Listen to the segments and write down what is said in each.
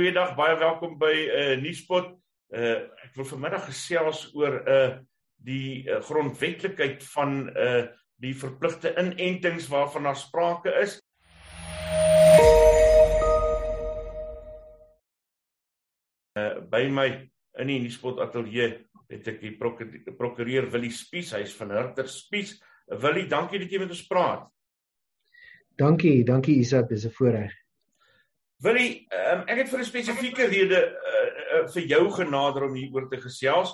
goeiedag, baie welkom by uh Nuuspot. Uh ek wil vanmiddag gesels oor uh die uh, grondwetlikheid van uh die verpligte inentings waarvan daar sprake is. Uh by my in die Nuuspot ateljee het ek die prokureur Willie Spies, hy's van Hurter Spies. Willie, dankie dat jy met ons praat. Dankie, dankie Isak, dis 'n voorreg. Willie, um, ek het vir 'n spesifieke rede uh, uh, vir jou genader om hieroor te gesels.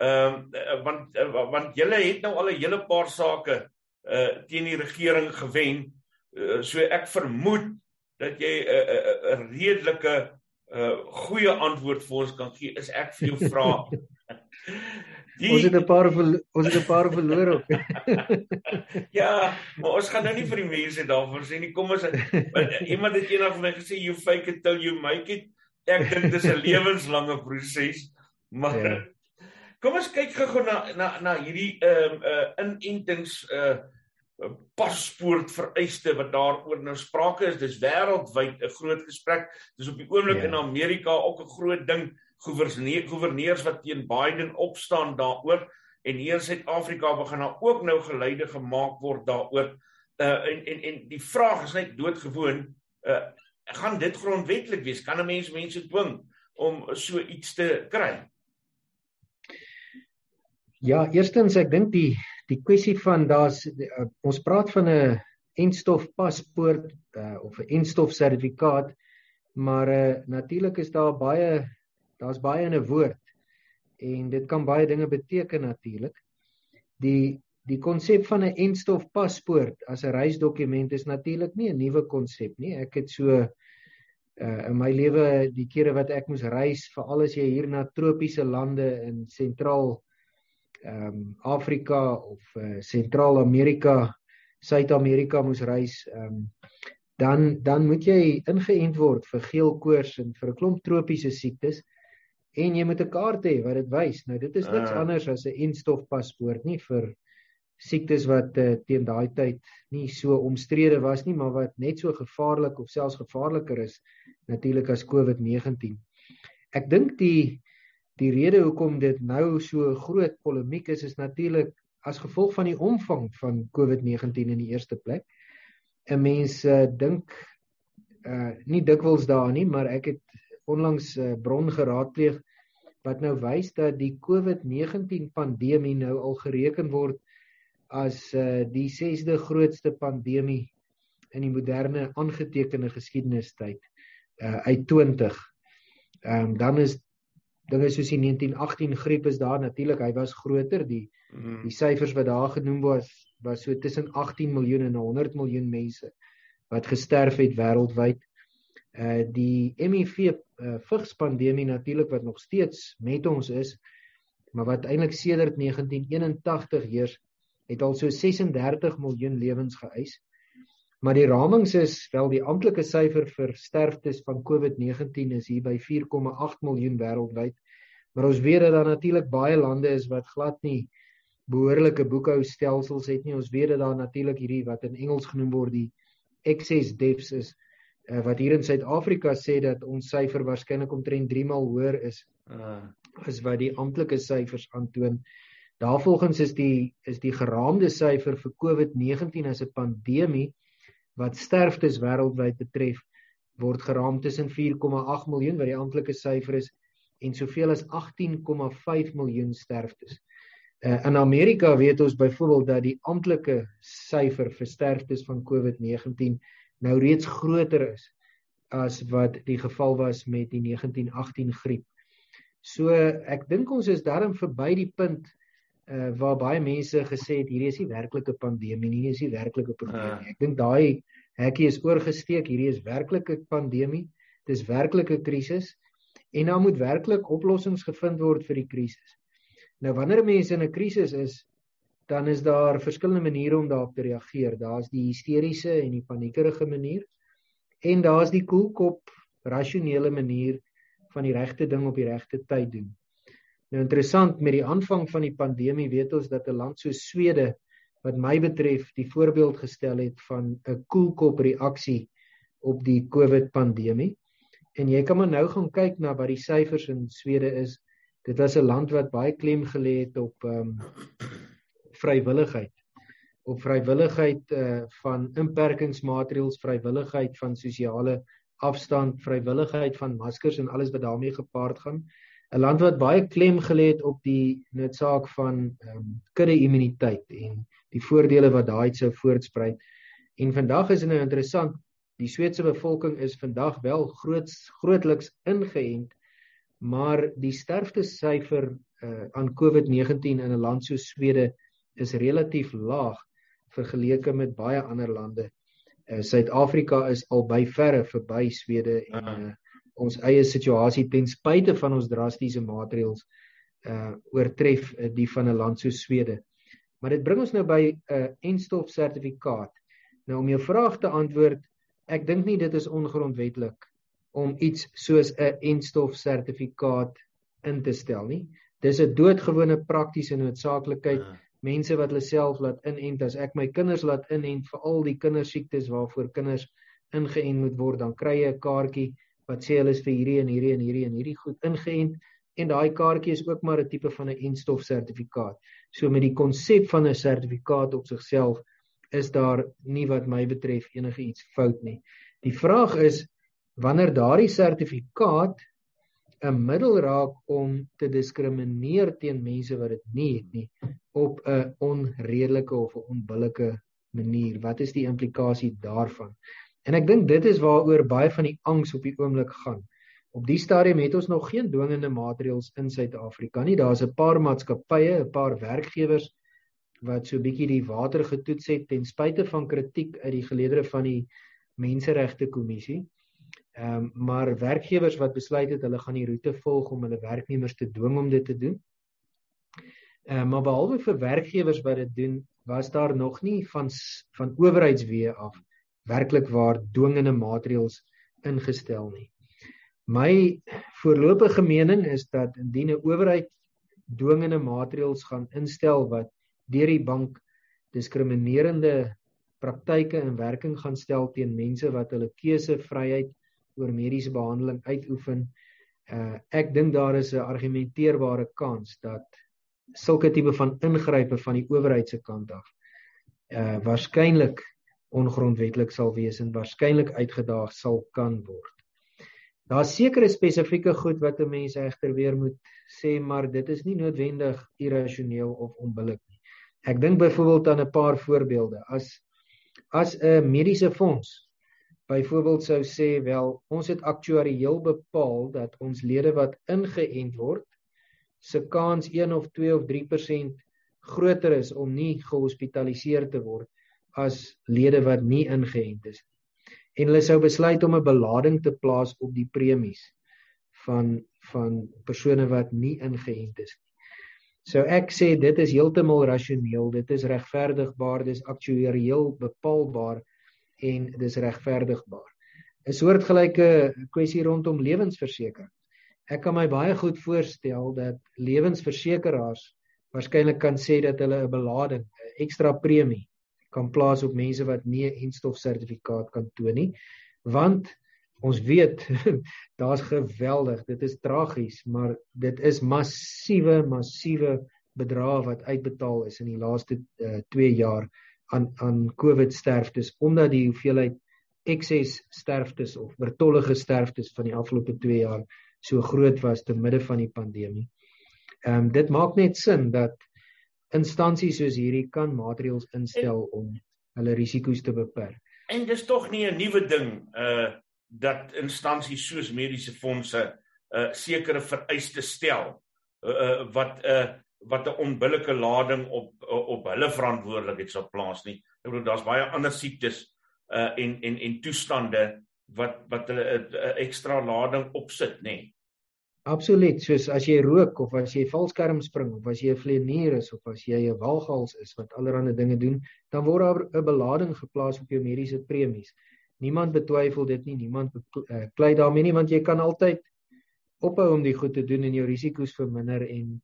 Ehm um, uh, want uh, want julle het nou al 'n hele paar sake uh teen die regering gewen. Uh, so ek vermoed dat jy 'n uh, uh, uh, redelike uh goeie antwoord vir ons kan gee. Is ek vir jou vra Die... Ons het 'n paar ons het 'n paar verloor ook. ja, maar ons gaan nou nie vir die mense daarvoor sê nie. Kom ons iemand het eendag vir my gesê you fake it till you make it. Ek dink dis 'n lewenslange proses. Maar ja. kom ons kyk gou na na na hierdie ehm um, uh inentings uh paspoort vereiste wat daaroor nou sprake is. Dis wêreldwyd 'n groot gesprek. Dis op die oomblik ja. in Amerika ook 'n groot ding gouverneurs wat teen Biden opstaan daaroor en hier in Suid-Afrika begin daar ook nou geleide gemaak word daaroor. Uh en en en die vraag is net doodgewoon, uh gaan dit grondwetlik wees? Kan 'n mens mense dwing om so iets te kry? Ja, eerstens ek dink die die kwessie van daar's uh, ons praat van 'n enstof paspoort uh, of 'n enstof sertifikaat, maar uh, natuurlik is daar baie Daar's baie in 'n woord en dit kan baie dinge beteken natuurlik. Die die konsep van 'n enstof paspoort as 'n reisdokument is natuurlik nie 'n nuwe konsep nie. Ek het so uh in my lewe die kere wat ek moes reis, veral as jy hier na tropiese lande in sentraal ehm um, Afrika of uh Sentraal-Amerika, Suid-Amerika moes reis, ehm um, dan dan moet jy ingeënt word vir geelkoors en vir 'n klomp tropiese siektes en jy moet 'n kaart hê wat dit wys. Nou dit is niks uh. anders as 'n enstof paspoort nie vir siektes wat uh, teen daai tyd nie so omstrede was nie, maar wat net so gevaarlik of selfs gevaarliker is natuurlik as COVID-19. Ek dink die die rede hoekom dit nou so groot polemiek is is natuurlik as gevolg van die omvang van COVID-19 in die eerste plek. 'n Mens uh, dink uh nie dikwels daarin nie, maar ek het onlangs 'n uh, bron geraadpleeg wat nou wys dat die COVID-19 pandemie nou al gereken word as uh, die 6de grootste pandemie in die moderne aangetekende geskiedenistyd uh, uit 20. Ehm um, dan is dinge soos die 1918 griep is daar natuurlik hy was groter die mm. die syfers wat daar genoem was was so tussen 18 miljoen en 100 miljoen mense wat gesterf het wêreldwyd uh die HIV uh vigspandemie natuurlik wat nog steeds met ons is maar wat eintlik sedert 1981 heers het al so 36 miljoen lewens geëis. Maar die ramings is wel die amptelike syfer vir sterftes van COVID-19 is hier by 4,8 miljoen wêreldwyd. Maar ons weet dat daar natuurlik baie lande is wat glad nie behoorlike boekhoustelsels het nie. Ons weet dat daar natuurlik hierdie wat in Engels genoem word die excess deaths is uh, wat hier in Suid-Afrika sê dat ons syfer waarskynlik omtrent 3 maal hoër is uh. as wat die amptelike syfers aantoon. Daarvolgens is die is die geraamde syfer vir COVID-19 as 'n pandemie wat sterftes wêreldwyd betref word geraam tussen 4,8 miljoen wat die amptelike syfer is en soveel as 18,5 miljoen sterftes. Uh, in Amerika weet ons byvoorbeeld dat die amptelike syfer vir sterftes van COVID-19 nou reeds groter is as wat die geval was met die 1918 griep. So ek dink ons is darm verby die punt uh waar baie mense gesê het hierdie is nie werklike pandemie nie, hierdie is nie werklike probleem nie. Ek dink daai hekkie is oorgesteek, hierdie is werklike pandemie. Dis werklike krisis en daar moet werklik oplossings gevind word vir die krisis. Nou wanneer mense in 'n krisis is, dan is daar verskillende maniere om daarop te reageer. Daar's die hysteriese en die paniekerige manier en daar's die koelkop rasionele manier van die regte ding op die regte tyd doen. Nou interessant met die aanvang van die pandemie weet ons dat 'n land so Swede wat my betref die voorbeeld gestel het van 'n koelkop reaksie op die COVID pandemie en jy kan maar nou gaan kyk na wat die syfers in Swede is. Dit was 'n land wat baie klem gelê het op ehm um, vrywilligheid. Op vrywilligheid uh van inperkingsmaatreëls, vrywilligheid van sosiale afstand, vrywilligheid van maskers en alles wat daarmee gepaard gaan. 'n Land wat baie klem gelê het op die noodsaak van ehm um, kudde-immuniteit en die voordele wat daai sou voortspruit. En vandag is dit nou interessant, die Sweedse bevolking is vandag wel groot grootliks ingeënt, maar die sterftesyfer uh, aan COVID-19 in 'n land so Swede is relatief laag vergeleke met baie ander lande. Uh, Suid-Afrika is al by verre verby Swede en uh, ons eie situasie ten spyte van ons drastiese maatreëls uh oortref uh, die van 'n land so Swede. Maar dit bring ons nou by 'n uh, enstof sertifikaat. Nou om jou vraag te antwoord, ek dink nie dit is ongrondwetlik om iets soos 'n enstof sertifikaat in te stel nie. Dis 'n doodgewone praktiese noodsaaklikheid. Ja. Mense wat hulle self laat inent as ek my kinders laat inent vir al die kindersiektes waarvoor kinders ingeënt moet word, dan kry jy 'n kaartjie wat sê hulle is vir hierdie en hierdie en hierdie en hierdie goed ingeënt en daai kaartjie is ook maar 'n tipe van 'n enstof sertifikaat. So met die konsep van 'n sertifikaat op sigself is daar nie wat my betref enige iets fout nie. Die vraag is wanneer daardie sertifikaat 'n middel raak om te diskrimineer teen mense wat dit nie het nie op 'n onredelike of 'n onbillike manier. Wat is die implikasie daarvan? En ek dink dit is waaroor baie van die angs op die oomblik gaan. Op die stadium het ons nog geen dwingende maatreëls in Suid-Afrika nie. Daar's 'n paar maatskappye, 'n paar werkgewers wat so bietjie die water getoets het ten spyte van kritiek uit die geleedere van die menseregte kommissie. Ehm um, maar werkgewers wat besluit het hulle gaan die roete volg om hulle werknemers te dwing om dit te doen. Ehm um, maar behalwe vir werkgewers wat dit doen, was daar nog nie van van owerheidsweë af werklik waar dwingende maatreëls ingestel nie. My voorlopige mening is dat indien 'n owerheid dwingende maatreëls gaan instel wat deur die bank diskriminerende praktyke in werking gaan stel teen mense wat hulle keusevryheid oor mediese behandeling uitoefen. Uh ek dink daar is 'n argumenteerbare kans dat sulke tipe van ingrype van die owerheid se kant af uh waarskynlik ongrondwetlik sal wees en waarskynlik uitgedaag sal kan word. Daar's sekere spesifieke goed wat 'n mens egter weer moet sê, maar dit is nie noodwendig irrasioneel of onbillik Ek dink byvoorbeeld aan 'n paar voorbeelde. As as 'n mediese fonds byvoorbeeld sou sê, wel, ons het aktuarieel bepaal dat ons lede wat ingeënt word se kans 1 of 2 of 3% groter is om nie gehospitaliseer te word as lede wat nie ingeënt is nie. En hulle sou besluit om 'n belading te plaas op die premies van van persone wat nie ingeënt is nie. So ek sê dit is heeltemal rasioneel, dit is regverdigbaar, dis aktuarieel bepaalbaar en dis regverdigbaar. 'n Soortgelyke kwessie rondom lewensversekering. Ek kan my baie goed voorstel dat lewensversekeraars waarskynlik kan sê dat hulle 'n belading, 'n ekstra premie kan plaas op mense wat nie 'n enstofsertifikaat kan toon nie, want ons weet daar's geweldig dit is tragies maar dit is massiewe massiewe bedrae wat uitbetaal is in die laaste 2 uh, eh, jaar aan aan COVID sterftes omdat die hoeveelheid ekses sterftes of oortollige sterftes van die afgelope 2 jaar so groot was te midde van die pandemie. Ehm um, dit maak net sin dat instansies soos hierdie kan maatreëls instel om hulle risiko's te beperk. En dis tog nie 'n nuwe ding uh dat instansies soos mediese fondse uh, sekere vereistes stel uh, uh, wat 'n uh, wat 'n onbillike lading op op hulle verantwoordelikheid sal plaas nie. Ek bedoel daar's baie ander siektes uh en en en toestande wat wat hulle 'n uh, ekstra lading opsit, nê. Nee. Absoluut, soos as jy rook of as jy valskerm spring of as jy 'n vleenier is of as jy 'n walgals is wat allerlei dinge doen, dan word daar 'n belading geplaas op jou mediese premies. Niemand betwyfel dit nie, niemand uh, klei daarmee nie want jy kan altyd ophou om die goed te doen en jou risiko's verminder en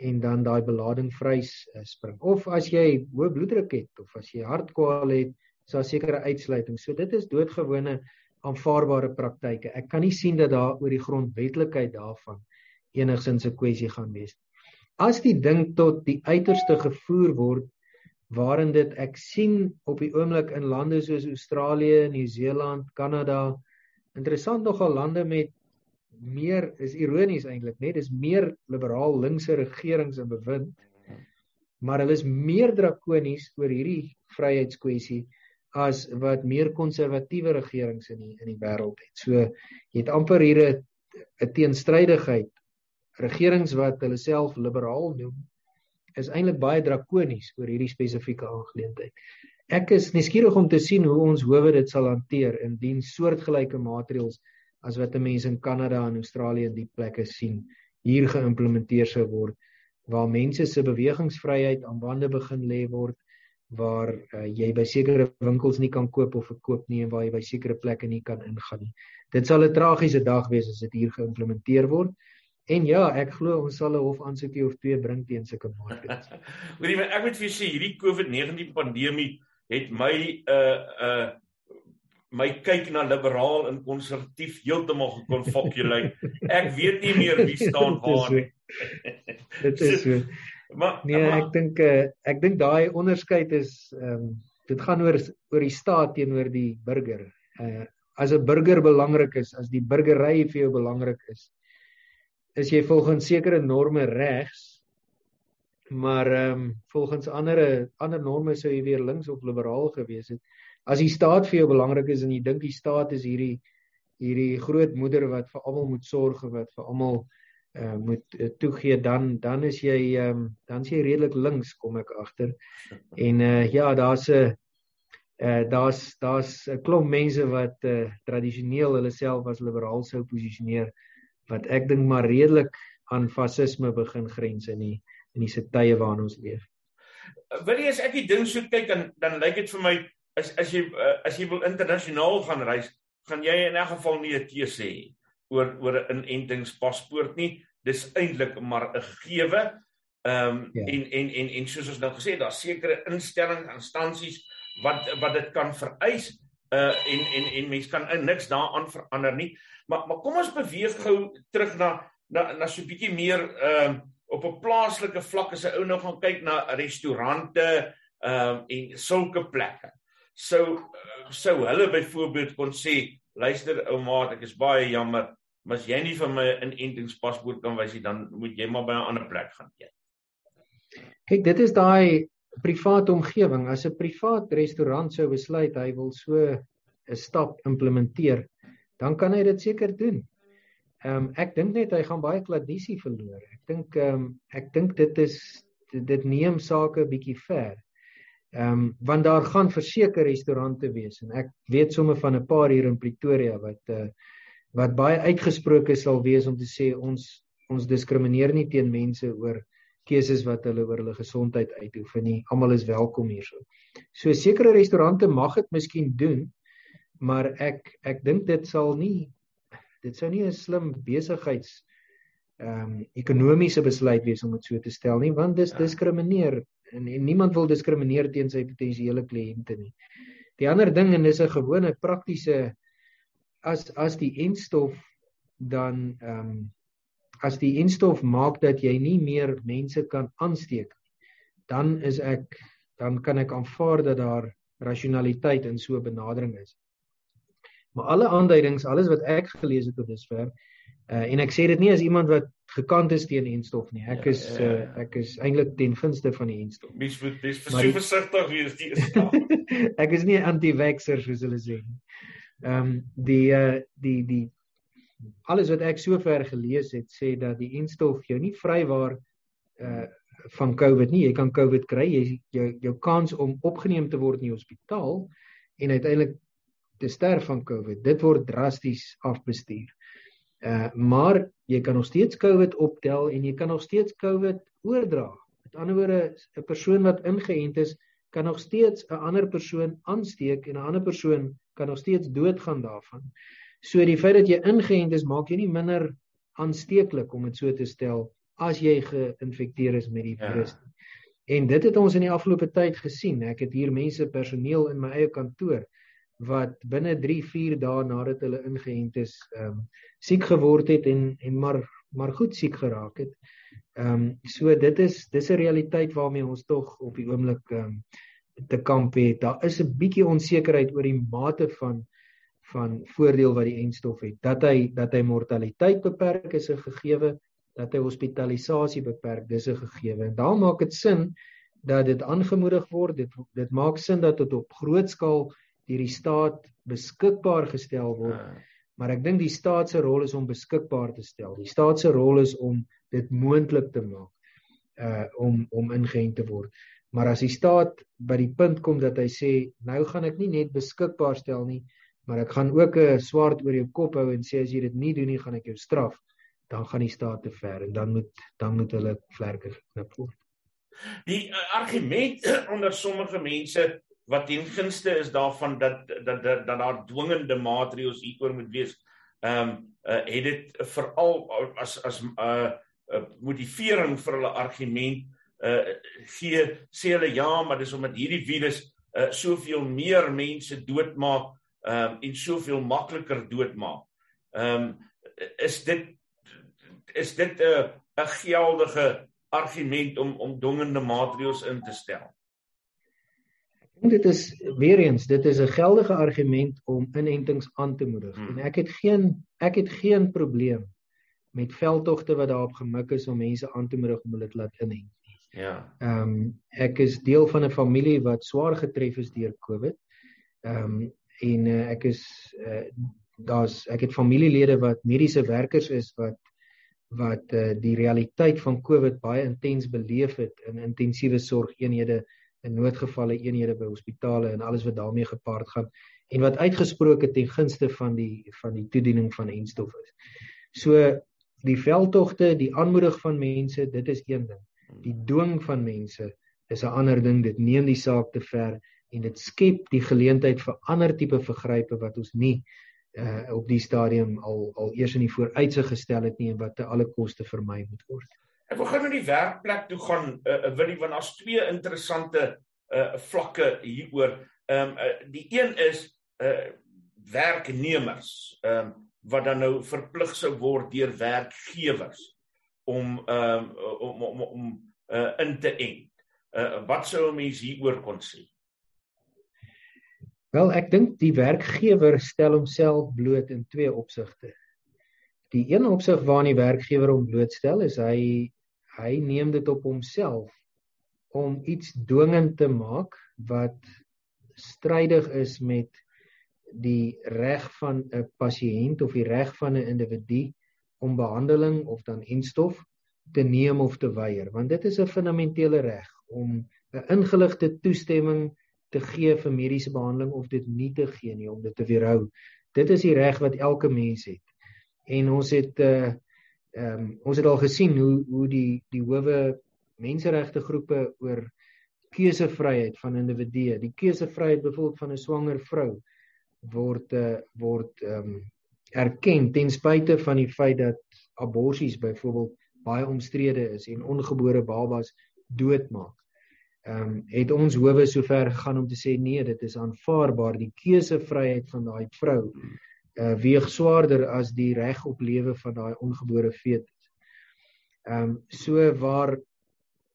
en dan daai belading vry uh, spring. Of as jy hoë bloeddruk het of as jy hartkwale het, is daar sekere uitsluiting. So dit is doodgewone aanvaarbare praktyke. Ek kan nie sien dat daar oor die grondwetlikheid daarvan enigsins 'n kwessie gaan wees. As die ding tot die uiterste gevoer word waarin dit ek sien op die oomblik in lande soos Australië, Nieu-Seeland, Kanada, interessant nogal lande met meer is ironies eintlik, net dis meer liberaal linkse regerings in bewind. Maar hulle is meer drakonies oor hierdie vryheidskwessie as wat meer konservatiewe regerings in die in die wêreld het. So jy het amper hier 'n 'n teenstrydigheid. Regerings wat hulle self liberaal noem is eintlik baie drakonies oor hierdie spesifieke aangeleentheid. Ek is nuuskierig om te sien hoe ons howe dit sal hanteer indien soortgelyke maatreëls as wat mense in Kanada en Australië in die plekke sien hier geïmplementeer sou word waar mense se bewegingsvryheid aan bande begin lê word waar uh, jy by sekere winkels nie kan koop of verkoop nie en waar jy by sekere plekke nie kan ingaan nie. Dit sal 'n tragiese dag wees as dit hier geïmplementeer word. En ja, ek glo ons sal 'n hofaansoekie of twee bring teen sulke maatreëls. Hoorie, ek moet vir julle sê hierdie COVID-19 pandemie het my 'n uh, uh my kyk na liberaal en konservatief heeltemal gekonfokkulei. Ek weet nie meer wie staan waar nie. Dit is so. Maar nee, maar, ek dink uh, ek dink daai onderskeid is ehm um, dit gaan oor oor die staat teenoor die burger. Uh as 'n burger belangrik is, as die burgery vir jou belangrik is, is jy volgens sekere norme regs. Maar ehm um, volgens ander ander norme sou jy weer links of liberaal gewees het. As die staat vir jou belangrik is en jy dink die staat is hierdie hierdie groot moeder wat vir almal moet sorg en wat vir almal uh, moet uh, toegee dan dan is jy um, dan is jy redelik links kom ek agter. En uh, ja, daar's 'n uh, daar's daar's 'n klomp mense wat uh, tradisioneel hulle self as liberaal sou posisioneer wat ek dink maar redelik aan fasisme begin grens in die in die se tye waarin ons leef. Wil jy as ek die ding so kyk dan dan lyk dit vir my as as jy as jy wil internasionaal gaan reis, gaan jy in 'n geval nie 'n keuse hê oor oor 'n inentingspaspoort nie. Dis eintlik maar 'n gegewe. Ehm um, ja. en en en en soos ons nou gesê het, daar's sekere instellings, instansies wat wat dit kan vereis uh en en en mense kan in niks daaraan verander nie. Maar maar kom ons beweeg gou terug na na na so 'n bietjie meer ehm uh, op 'n plaaslike vlak as 'n ou nou gaan kyk na restaurante ehm uh, en sulke plekke. Sou sou hulle byvoorbeeld kon sê, luister ou maat, ek is baie jammer, Maar as jy nie vir my 'n inentingspaspoort kan wys nie, dan moet jy maar by 'n ander plek gaan eet. Kyk, dit is daai private omgewing. As 'n privaat restaurant sou besluit hy wil so 'n stap implementeer, dan kan hy dit seker doen. Ehm um, ek dink net hy gaan baie kladisie verloor. Ek dink ehm um, ek dink dit is dit, neem sake bietjie ver. Ehm um, want daar gaan verseker restaurante wees en ek weet sommer van 'n paar hier in Pretoria wat uh wat baie uitgesproke sal wees om te sê ons ons diskrimineer nie teen mense oor keuses wat hulle oor hulle gesondheid uitoefen nie. Almal is welkom hierso. So sekere restaurante mag dit miskien doen, maar ek ek dink dit sal nie dit sou nie 'n slim besigheids ehm um, ekonomiese besluit wees om dit so te stel nie, want dis ja. diskrimineer en, en niemand wil diskrimineer teen sy potensiële kliënte nie. Die ander ding en dis 'n gewone praktiese as as die enstof dan ehm um, as die enstof maak dat jy nie meer mense kan aansteek dan is ek dan kan ek aanvaar dat daar rasionaliteit in so 'n benadering is. Maar alle aanduidings, alles wat ek gelees het tot dusver, uh, en ek sê dit nie as iemand wat gekant is teen enstof nie. Ek ja, is ja, ja. Uh, ek is eintlik ten gunste van die enstof. Mens moet mens versigtig wees die eerste. ek is nie anti-vaxxer soos hulle sê nie. Ehm um, die uh die die alles wat ek sover gelees het sê dat die enstof jou nie vrywaar uh van COVID nie. Jy kan COVID kry. Jy jou jou kans om opgeneem te word in die hospitaal en uiteindelik te sterf van COVID, dit word drasties afbestuur. Uh maar jy kan nog steeds COVID optel en jy kan nog steeds COVID oordra. Met ander woorde, 'n persoon wat ingeënt is, kan nog steeds 'n ander persoon aansteek en 'n ander persoon kan nog steeds doodgaan daarvan. So die feit dat jy ingeënt is, maak jy nie minder aansteeklik om dit so te stel as jy geïnfekteer is met die ja. virus. Ja. En dit het ons in die afgelope tyd gesien. Ek het hier mense personeel in my eie kantoor wat binne 3-4 dae nadat hulle ingeënt is, ehm um, siek geword het en en maar maar goed siek geraak het. Ehm um, so dit is dis 'n realiteit waarmee ons tog op die oomblik ehm um, te kamp het. Daar is 'n bietjie onsekerheid oor die mate van van voordeel wat die enstof het. Dat hy dat hy mortaliteit beperk is 'n gegewe, dat hy hospitalisasie beperk dis 'n gegewe. En daar maak dit sin dat dit aangemoedig word. Dit dit maak sin dat dit op groot skaal deur die staat beskikbaar gestel word. Uh. Maar ek dink die staat se rol is om beskikbaar te stel. Die staat se rol is om dit moontlik te maak uh om om ingeënt te word. Maar as die staat by die punt kom dat hy sê nou gaan ek nie net beskikbaar stel nie, maar ek gaan ook 'n swaard oor jou kop hou en sê as jy dit nie doen nie, gaan ek jou straf, dan gaan die staat te ver en dan moet dan moet hulle vlerke geknip word. Die uh, argument onder sommige mense wat teen gunste is daarvan dat dat dat, dat daar dwingende maatreëls hieroor moet wees. Ehm um, uh, het dit veral as as 'n uh, uh, motivering vir hulle argument uh gee sê hulle ja, maar dis omdat hierdie virus uh soveel meer mense doodmaak ehm um, en soveel makliker doodmaak. Ehm um, is dit is dit 'n 'n geldige argument om om dwingende maatreëls in te stel? Dink dit is weer eens, dit is 'n geldige argument om inentings aan te moedig. Hmm. En ek het geen ek het geen probleem met veldtogte wat daarop gemik is om mense aan te moedig om hulle te laat inent. Ja. Ehm um, ek is deel van 'n familie wat swaar getref is deur COVID. Ehm um, en uh, ek is uh, daar's ek het familielede wat mediese werkers is wat wat uh, die realiteit van COVID baie intens beleef het in intensiewe sorgeenhede in noodgevalle eenhede by hospitale en alles wat daarmee gepaard gaan en wat uitgesproke ten gunste van die van die toediening van enstof is. So die veldtogte, die aanmoedig van mense, dit is een ding. Die dwing van mense is 'n ander ding. Dit neem die saak te ver en dit skep die geleentheid vir ander tipe vergrype wat ons nie uh op die stadium al al eers in die vooruitsig gestel het nie en wat te alle koste vermy moet word. Ek wil gou na die werkplek toe gaan uh Willie want daar's twee interessante uh vlakke hieroor. Ehm um, uh, die een is uh werknemers ehm um, wat dan nou verplig sou word deur werkgewers om ehm um, om om om uh in te ent. Uh wat sou 'n mens hieroor kon sê? Wel, ek dink die werkgewer stel homself bloot in twee opsigte. Die een opsig waar die werkgewer hom blootstel is hy hy neem dit op homself om iets dwingend te maak wat strydig is met die reg van 'n pasiënt of die reg van 'n individu om behandeling of dan enstof te neem of te weier want dit is 'n fundamentele reg om 'n ingeligte toestemming te gee vir mediese behandeling of dit nie te gee nie om dit te weerhou. Dit is die reg wat elke mens het. En ons het uh ehm um, ons het al gesien hoe hoe die die howe menseregte groepe oor keusevryheid van individue, die keusevryheid byvoorbeeld van 'n swanger vrou word uh word ehm um, erken ten spyte van die feit dat aborsies byvoorbeeld baie omstrede is en ongebore babas doodmaak. Ehm um, het ons howe sover gegaan om te sê nee, dit is aanvaarbaar die keusevryheid van daai vrou uh weeg swaarder as die reg op lewe van daai ongebore fetus. Ehm um, so waar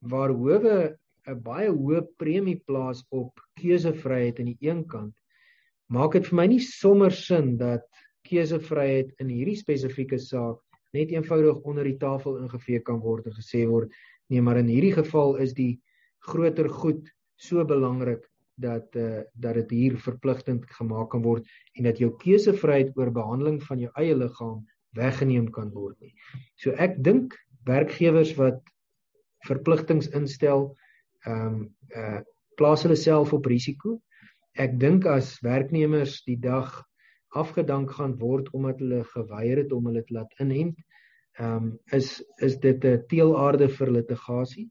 waar howe 'n baie hoë premie plaas op keusevryheid aan die een kant, maak dit vir my nie sommer sin dat keusevryheid in hierdie spesifieke saak net eenvoudig onder die tafel ingevee kan word en gesê word nee, maar in hierdie geval is die groter goed so belangrik dat uh dat dit hier verpligtend gemaak kan word en dat jou keusevryheid oor behandeling van jou eie liggaam weggeneem kan word nie. So ek dink werkgewers wat verpligtings instel, ehm um, uh plaas hulle self op risiko. Ek dink as werknemers die dag afgedank gaan word omdat hulle geweier het om hulle te laat inent, ehm um, is is dit 'n teelaarde vir litigasie.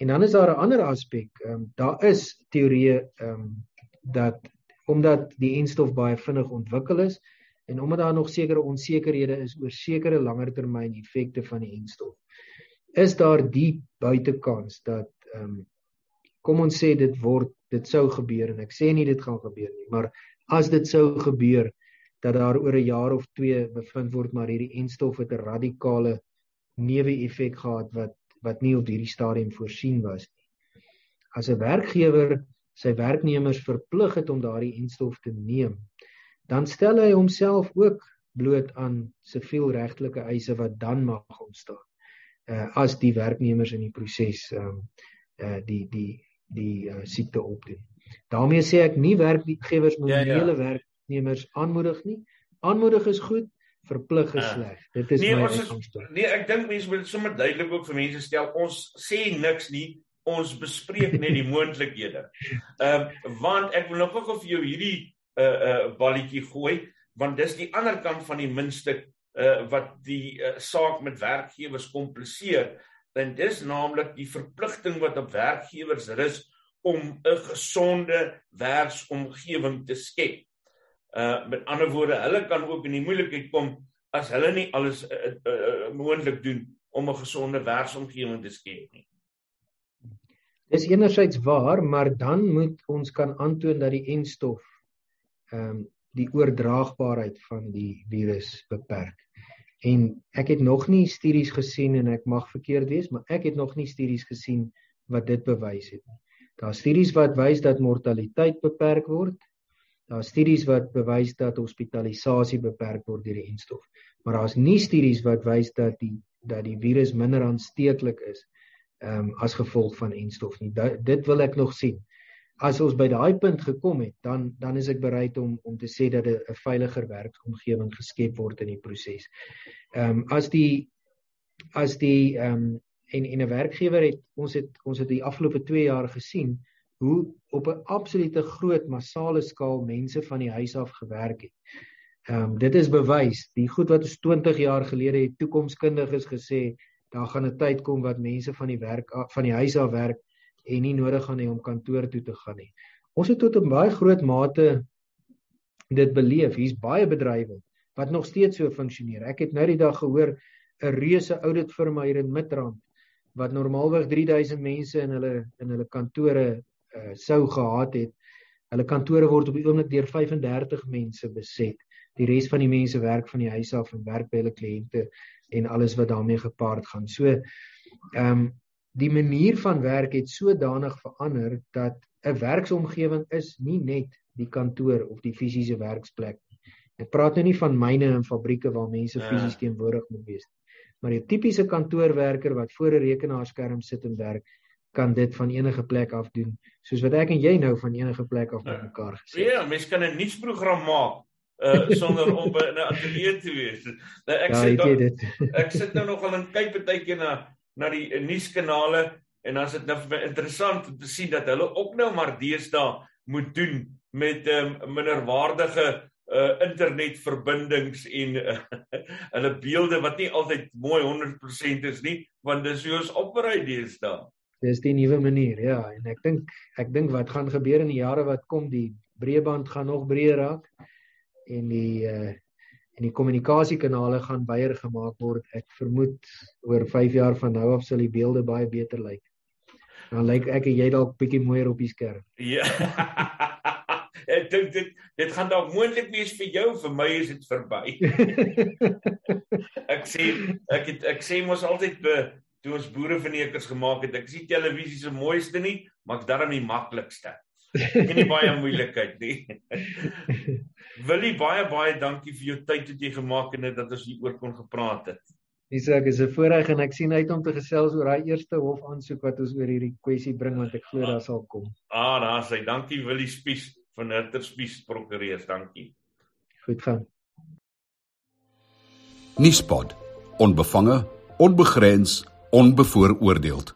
En dan is daar 'n ander aspek. Ehm um, daar is teorieë ehm um, dat omdat die enstof baie vinnig ontwikkel is en omdat daar nog sekere onsekerhede is oor sekere langertermyn effekte van die enstof, is daar die buitekans dat ehm um, kom ons sê dit word dit sou gebeur en ek sê nie dit gaan gebeur nie, maar as dit sou gebeur dat daar oor 'n jaar of 2 bevind word maar hierdie enstof het 'n radikale neeweffek gehad wat wat nie op hierdie stadium voorsien was nie. As 'n werkgewer sy werknemers verplig het om daardie enstof te neem, dan stel hy homself ook bloot aan sivielregtelike eise wat dan mag ontstaan. Uh as die werknemers in die proses ehm um, uh die die die uh, siekte opdoen. daarmee sê ek nie werkgewers moet ja, ja. hele werknemers aanmoedig nie. Aanmoedig is goed, verplig is ja. sleg. Dit is nee, my uitgangspunt. Nee, ek dink mense moet sommer duidelik ook vir mense stel, ons sê niks nie, ons bespreek net die moontlikhede. Ehm um, want ek wil nog gou vir jou hierdie 'n uh, uh, balletjie gooi want dis die ander kant van die muntstuk uh, wat die uh, saak met werkgewers kompliseer en dis naamlik die verpligting wat op werkgewers rus om 'n gesonde werksomgewing te skep. Uh met ander woorde, hulle kan ook in die moeilikheid kom as hulle nie alles uh, uh, uh, moontlik doen om 'n gesonde werksomgewing te skep nie. Dis enerzijds waar, maar dan moet ons kan aantoon dat die enstof ehm um, die oordraagbaarheid van die virus beperk. En ek het nog nie studies gesien en ek mag verkeerd wees, maar ek het nog nie studies gesien wat dit bewys het nie. Daar's studies wat wys dat mortaliteit beperk word. Daar's studies wat bewys dat hospitalisasie beperk word deur die enstof. Maar daar's nie studies wat wys dat die dat die virus minder aansteeklik is ehm um, as gevolg van enstof nie. Da, dit wil ek nog sien. As ons by daai punt gekom het, dan dan is ek bereid om om te sê dat 'n veiliger werksomgewing geskep word in die proses. Ehm um, as die as die ehm um, en en 'n werkgewer het ons het ons het die afgelope 2 jaar gesien hoe op 'n absolute groot massale skaal mense van die huis af gewerk het. Ehm um, dit is bewys, die goed wat ons 20 jaar gelede het toekomskundiges gesê daar gaan 'n tyd kom wat mense van die werk van die huis af werk en nie nodig gaan hê om kantoor toe te gaan nie. Ons het tot 'n baie groot mate dit beleef. Hier's baie bedrywe wat nog steeds so funksioneer. Ek het nou die dag gehoor 'n reuse audit firma hier in Midrand wat normaalweg 3000 mense in hulle in hulle kantore uh, sou gehad het. Hulle kantore word op die oomblik deur 35 mense beset. Die res van die mense werk van die huis af en werk by hulle kliënte en alles wat daarmee gepaard gaan. So ehm um, die manier van werk het sodanig verander dat 'n werksomgewing is nie net die kantoor of die fisiese werksplek nie. Ek praat nou nie van myne en fabrieke waar mense ja. fisies teenwoordig moet wees nie. Maar 'n tipiese kantoorwerker wat voor 'n rekenaarskerm sit en werk, kan dit van enige plek af doen, soos wat ek en jy nou van enige plek af met mekaar gesê. Ja, mens kan 'n nuusprogram maak uh sonder om in 'n ateljee te wees. Nou ek ja, sit dan, ek sit nou nogal en kyk baie keer na na die nuuskanale en dan is dit nou vir my interessant om te sien dat hulle ook nou maar deesdae moet doen met um, minderwaardige uh internetverbindings en uh, hulle beelde wat nie altyd mooi 100% is nie want dis hoe ons operate deesdae. Dis die nuwe manier, ja, en ek dink ek dink wat gaan gebeur in die jare wat kom, die breëband gaan nog breër raak en die uh en die kommunikasiekanale gaan baie gemaak word. Ek vermoed oor 5 jaar van nou af sal die beelde baie beter lyk. Dan lyk ek en jy dalk bietjie mooier op die skerm. Ja. ek dink dit dit gaan dalk moontlik wees vir jou, vir my is dit verby. ek sê ek het, ek sê mos altyd be toe ons boere verneekers gemaak het, ek sien televisie se mooiste nie, maar ek darm die maklikste. Geen nie baie moeilikheid nie. Willie baie baie dankie vir jou tyd wat jy gemaak het en dat ons hier oor kon gepraat het. Isak is 'n voorreg en ek sien uit om te gesels oor daai eerste hof aansoek wat ons oor hierdie kwessie bring want ek glo daar sal kom. Ah, daar sê dankie Willie Spies van Hutter Spies Prokureurs, dankie. Goed gaan. Nuuspot. Onbevange, onbegrens, onbevooroordeeld.